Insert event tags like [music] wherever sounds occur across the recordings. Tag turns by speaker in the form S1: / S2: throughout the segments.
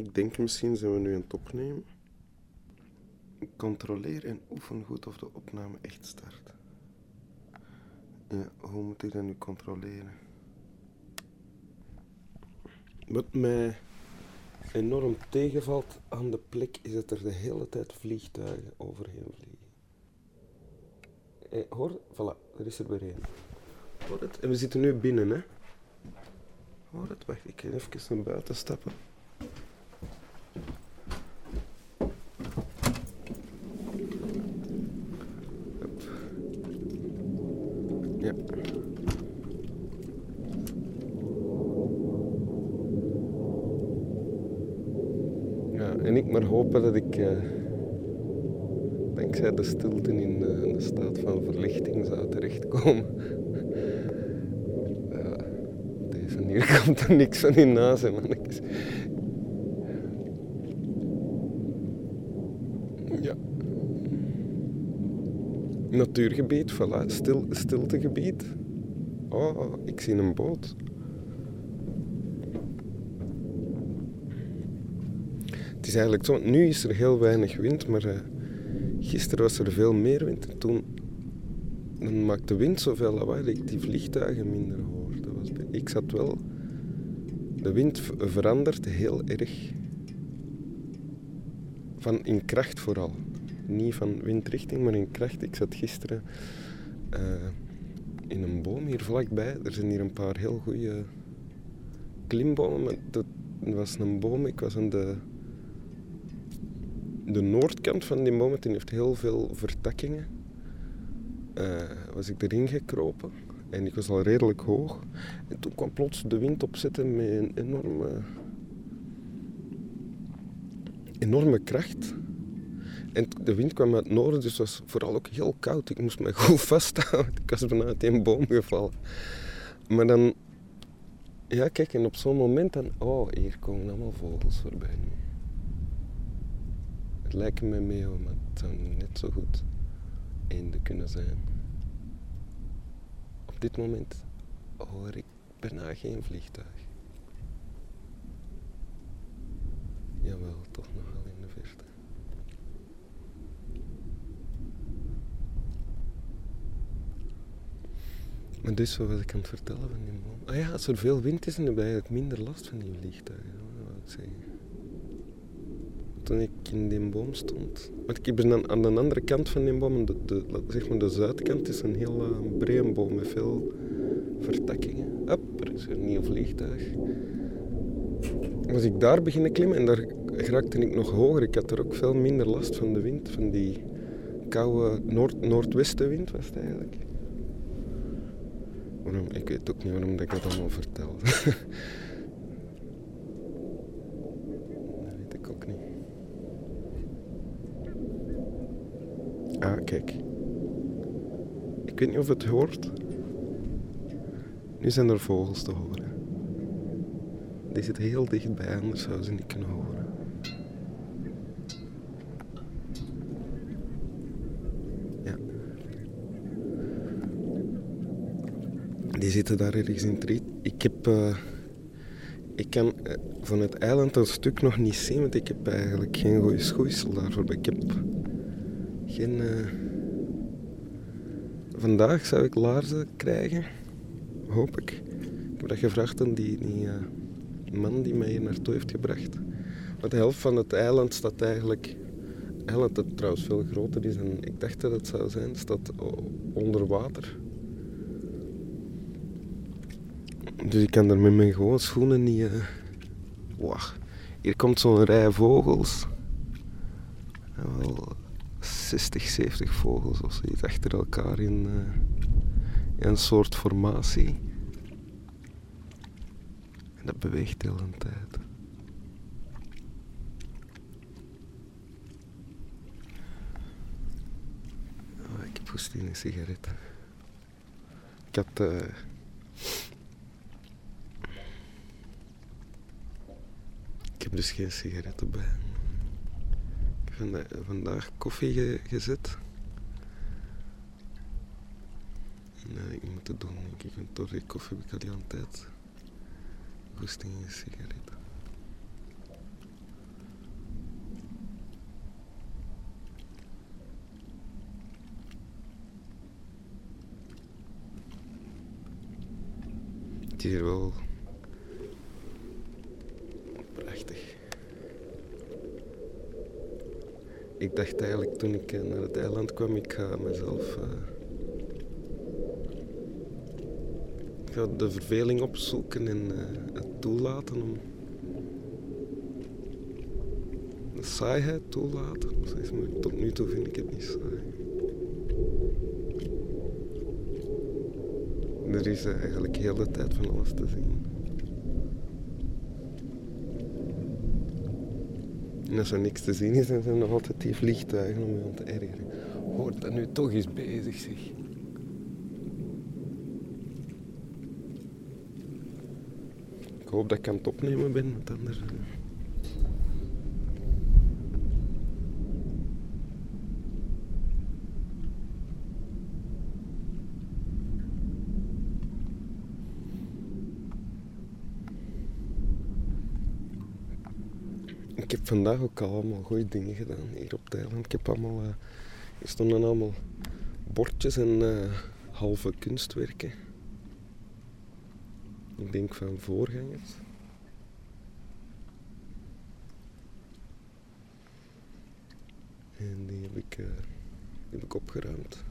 S1: Ik denk misschien zijn we nu aan het opnemen. Controleer en oefen goed of de opname echt start. Hoe moet ik dat nu controleren? Wat mij enorm tegenvalt aan de plek is dat er de hele tijd vliegtuigen overheen vliegen. Hey, hoor, voilà, er is er weer één. Hoor het? En we zitten nu binnen, hè? Hoor het? Wacht, ik ga even naar buiten stappen. Hup. Ja. Ja, en ik maar hopen dat ik eh, dankzij stilte in eh, een staat van verlichting zou terechtkomen. ja, deze hier [laughs] komt er niks van in na, mannetjes. Ja. Natuurgebied, voilà. Stil, stiltegebied. Oh, ik zie een boot. Het is eigenlijk zo, nu is er heel weinig wind, maar uh, gisteren was er veel meer wind. En toen dan maakt de wind zoveel lawaai dat ik die vliegtuigen minder hoor. Dat was ik zat wel... De wind verandert heel erg. Van in kracht vooral. Niet van windrichting, maar in kracht. Ik zat gisteren uh, in een boom hier vlakbij. Er zijn hier een paar heel goede klimbomen. Maar dat was een boom. Ik was aan de de noordkant van die boom, heeft heel veel vertakkingen. Uh, was ik erin gekropen en ik was al redelijk hoog. En toen kwam plots de wind opzetten met een enorme, enorme kracht. En de wind kwam uit het noorden, dus het was vooral ook heel koud. Ik moest me goed [laughs] vasthouden. Ik was bijna uit een boom gevallen. Maar dan, ja kijk, en op zo'n moment dan, oh, hier komen allemaal vogels voorbij nu. Het lijken me meeuwen, maar het zou net zo goed eenden kunnen zijn. Op dit moment hoor ik bijna geen vliegtuig. Jawel, toch nogal in de verte. Maar dus wat ik aan het vertellen van die? Ah ja, als er veel wind is, dan heb je minder last van die vliegtuigen. Dat wil ik zeggen toen ik in die boom stond. Want ik ben dan aan de andere kant van die boom, de, zeg maar de zuidkant, is een heel uh, brede boom met veel vertakkingen. Hop, er is een nieuw vliegtuig. Was ik daar beginnen klimmen en daar raakte ik nog hoger. Ik had er ook veel minder last van de wind, van die koude noord noordwestenwind was het eigenlijk. Waarom? Ik weet ook niet waarom ik dat allemaal vertel. [laughs] Ah, kijk. Ik weet niet of het hoort. Nu zijn er vogels te horen. Die zitten heel dichtbij, anders zouden ze niet kunnen horen. Ja. Die zitten daar ergens in het riet. Ik heb... Uh, ik kan uh, van het eiland een stuk nog niet zien, want ik heb eigenlijk geen goede schoeisel daarvoor. Ik heb Uh... Vandaag zou ik laarzen krijgen. Hoop ik. Ik heb dat gevraagd aan die, die uh, man die mij hier naartoe heeft gebracht. Want de helft van het eiland staat eigenlijk... Eiland dat trouwens veel groter is dan ik dacht dat het zou zijn, staat onder water. Dus ik kan er met mijn gewone schoenen niet... Uh... Hier komt zo'n rij vogels. 60, 70 vogels of zoiets achter elkaar in, uh, in een soort formatie. En dat beweegt heel een tijd. Oh, ik heb in een sigaret. Ik had... Uh, ik heb dus geen sigaretten bij heb vandaag koffie gezet. En, eh, ik moet het doen, ik. heb een koffie heb ik al die aan tijd. In een sigaret. Het is hier wel Ik dacht eigenlijk toen ik eh, naar het eiland kwam, ik ga mezelf... Ga de verveling opzoeken en uh, het toelaten om... De saaiheid toelaten. Tot nu toe vind ik het niet saai. Er is eigenlijk heel de tijd van alles te zien. En als er niks te zien is, zijn er nog altijd die vliegtuigen om je aan te ergeren. Hoort dat nu toch eens bezig, zeg. Ik hoop dat ik aan het opnemen ben, want anders... ik heb vandaag ook al allemaal goede dingen gedaan hier op het eiland. Ik heb allemaal, uh, er stonden allemaal bordjes en uh, halve kunstwerken. Ik denk van voorgangers. En die heb ik, die heb ik opgeruimd.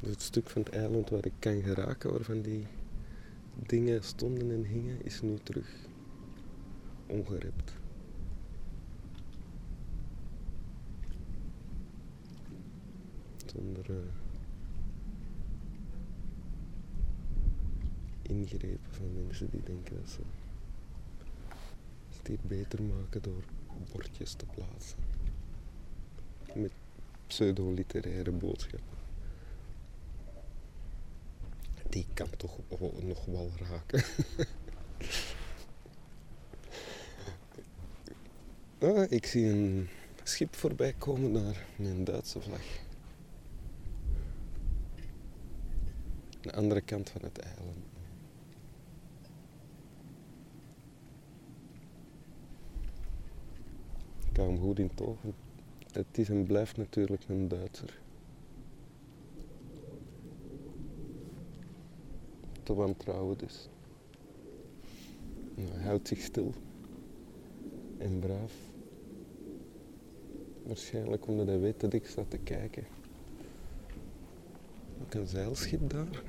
S1: Dus het stuk van het eiland waar ik kan geraken, waarvan die dingen stonden en hingen, is nu terug ongerept. Zonder uh, ingrepen van mensen die denken dat ze het beter maken door bordjes te plaatsen. Met pseudo-literaire boodschappen. Die kan toch nog wel raken. [laughs] ah, ik zie een schip voorbij komen daar met een Duitse vlag. De andere kant van het eiland. Ik hou hem goed in oog. Het is en blijft natuurlijk een Duitser. Te wantrouwen dus. hij houdt zich stil en braaf. Waarschijnlijk omdat hij weet dat ik sta te kijken. Ook een zeilschip daar.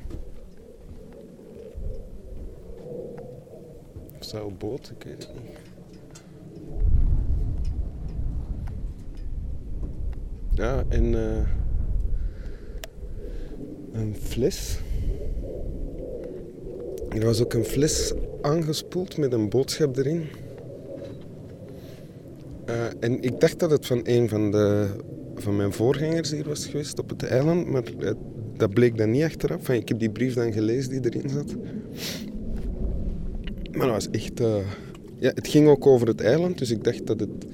S1: Of zou een boot, ik weet het niet. Ja, en uh, een fles er was ook een fles aangespoeld met een boodschap erin. Uh, en ik dacht dat het van een van, de, van mijn voorgangers hier was geweest op het eiland, maar uh, dat bleek dan niet achteraf. ik heb die brief dan gelezen die erin zat. Maar dat was echt... Uh, ja, het ging ook over het eiland, dus ik dacht dat het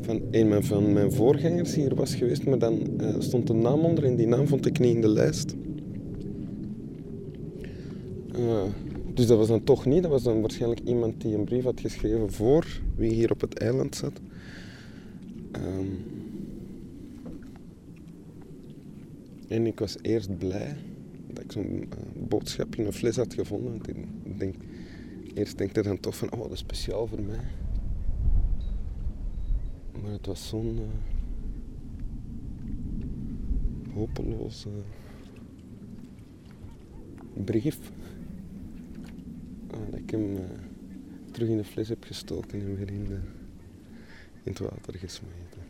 S1: van een van mijn voorgangers hier was geweest, maar dan stond een naam onder en die naam vond ik niet in de lijst. Uh, dus dat was dan toch niet. Dat was dan waarschijnlijk iemand die een brief had geschreven voor wie hier op het eiland zat. Um, en ik was eerst blij dat ik zo'n uh, boodschap in een fles had gevonden. Ik denk, eerst denk ik dan toch van, oh, dat is speciaal voor mij. Maar het was zo'n uh, hopeloze brief dat ik hem uh, terug in de fles heb gestoken en weer in, in het water gesmeten.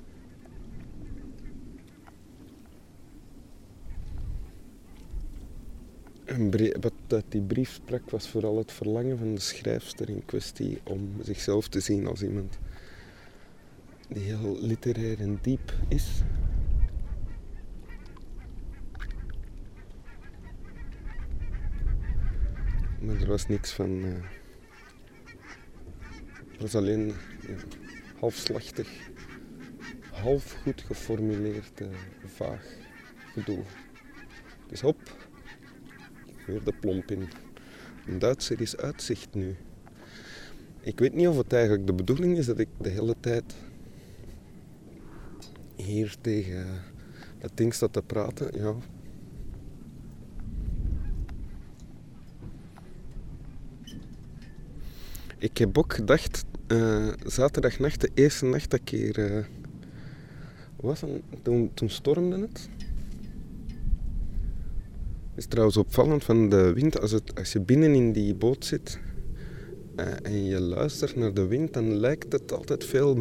S1: wat uit die brief sprak was vooral het verlangen van de schrijfster in kwestie om zichzelf te zien als iemand die heel literair en diep is. Maar er was niks van. Uh, het was alleen halfslachtig, half goed geformuleerd, uh, vaag gedoe. Dus hop, weer de plomp in. Een Duitser is uitzicht nu. Ik weet niet of het eigenlijk de bedoeling is dat ik de hele tijd hier tegen dat ding sta te praten. Ja, ik heb ook gedacht, uh, zaterdagnacht, de eerste nacht dat ik hier uh, was, toen, toen stormde het. Het is trouwens opvallend van de wind, als, het, als je binnen in die boot zit uh, en je luistert naar de wind, dan lijkt het altijd veel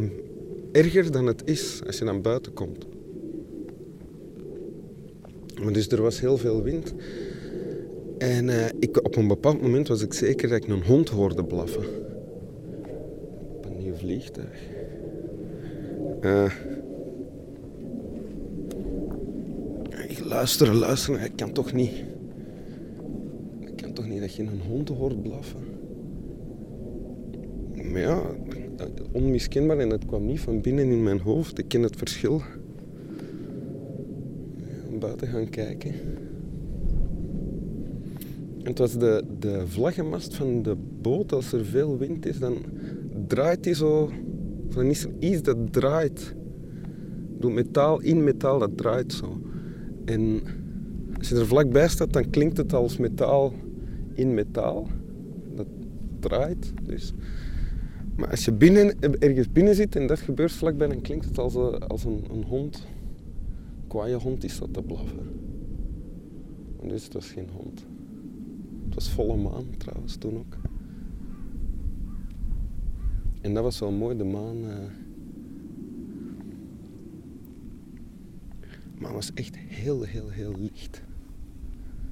S1: erger dan het is als je dan buiten komt. Maar dus er was heel veel wind. En ik, op een bepaald moment was ik zeker dat ik een hond hoorde blaffen. Vliegtuig. Uh, ik luister, luister, ik kan toch niet... Ik kan toch niet dat je een hond hoort blaffen. Maar ja, onmiskenbaar en het kwam niet van binnen in mijn hoofd. Ik ken het verschil. Buiten gaan kijken. Het was de, de vlaggenmast van de boot. Als er veel wind is, dan draait die zo. Er iets dat draait. Doe metaal in metaal, dat draait zo. En als je er vlakbij staat, dan klinkt het als metaal in metaal. Dat draait. Dus. Maar als je binnen, ergens binnen zit en dat gebeurt vlakbij, dan klinkt het als, een, als een, een hond. Kwaaie hond is dat te blaffen. dus het was geen hond. Het was volle maan trouwens toen ook. En dat was wel mooi, de maan. Uh... Maar het was echt heel, heel, heel licht.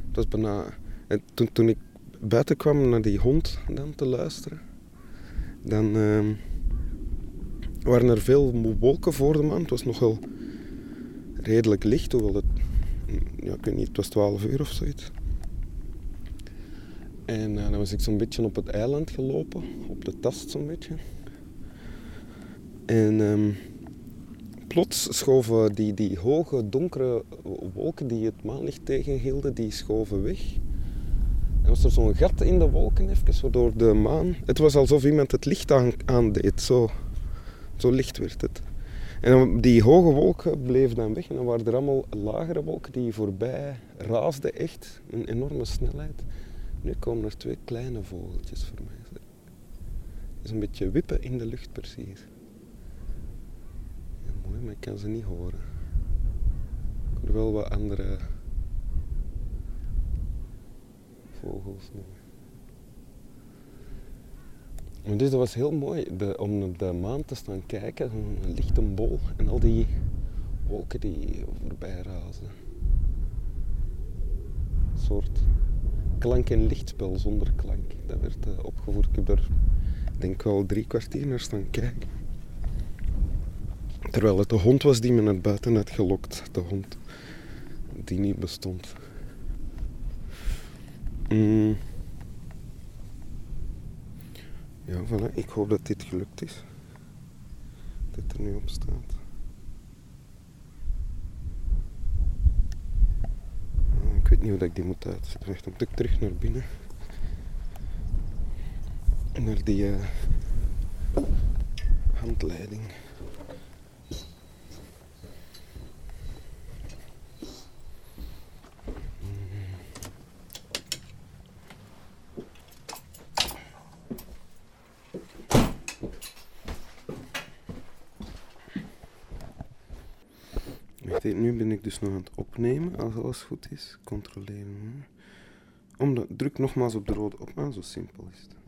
S1: Het was bijna. En toen, toen ik buiten kwam naar die hond dan te luisteren, dan uh, waren er veel wolken voor de maan. Het was nog wel redelijk licht, hoewel het. Ja, ik weet niet, was 12 uur of zoiets. En uh, dan was ik zo'n beetje op het eiland gelopen, op de tast zo'n beetje. En um, plots schoven die, die hoge, donkere wolken die het maanlicht tegenhielden, die schoven weg. En was er zo'n gat in de wolken, even, waardoor de maan... Het was alsof iemand het licht aan, aandeed, zo, zo licht werd het. En die hoge wolken bleven dan weg en dan waren er allemaal lagere wolken die voorbij raasden, echt, een enorme snelheid. Nu komen er twee kleine vogeltjes voor mij. Het is een beetje wippen in de lucht precies. Maar ik kan ze niet horen. Ik hoor wel wat andere vogels. Maar dus dat was heel mooi de, om op de maan te staan kijken. Een lichte bol en al die wolken die voorbij razen. Een soort klank- en lichtspel zonder klank. Dat werd uh, opgevoerd. Ik heb denk wel drie kwartier naar staan kijken. Terwijl het de hond was die me naar buiten had gelokt. De hond die niet bestond. Mm. Ja, voilà. Ik hoop dat dit gelukt is. Dat er nu op staat. Ik weet niet hoe ik die moet uitzetten. Dan moet ik terug naar binnen. Naar die uh, handleiding. Nu ben ik dus nog aan het opnemen, als alles goed is. Controleren. Om de, druk nogmaals op de rode op, zo simpel is het.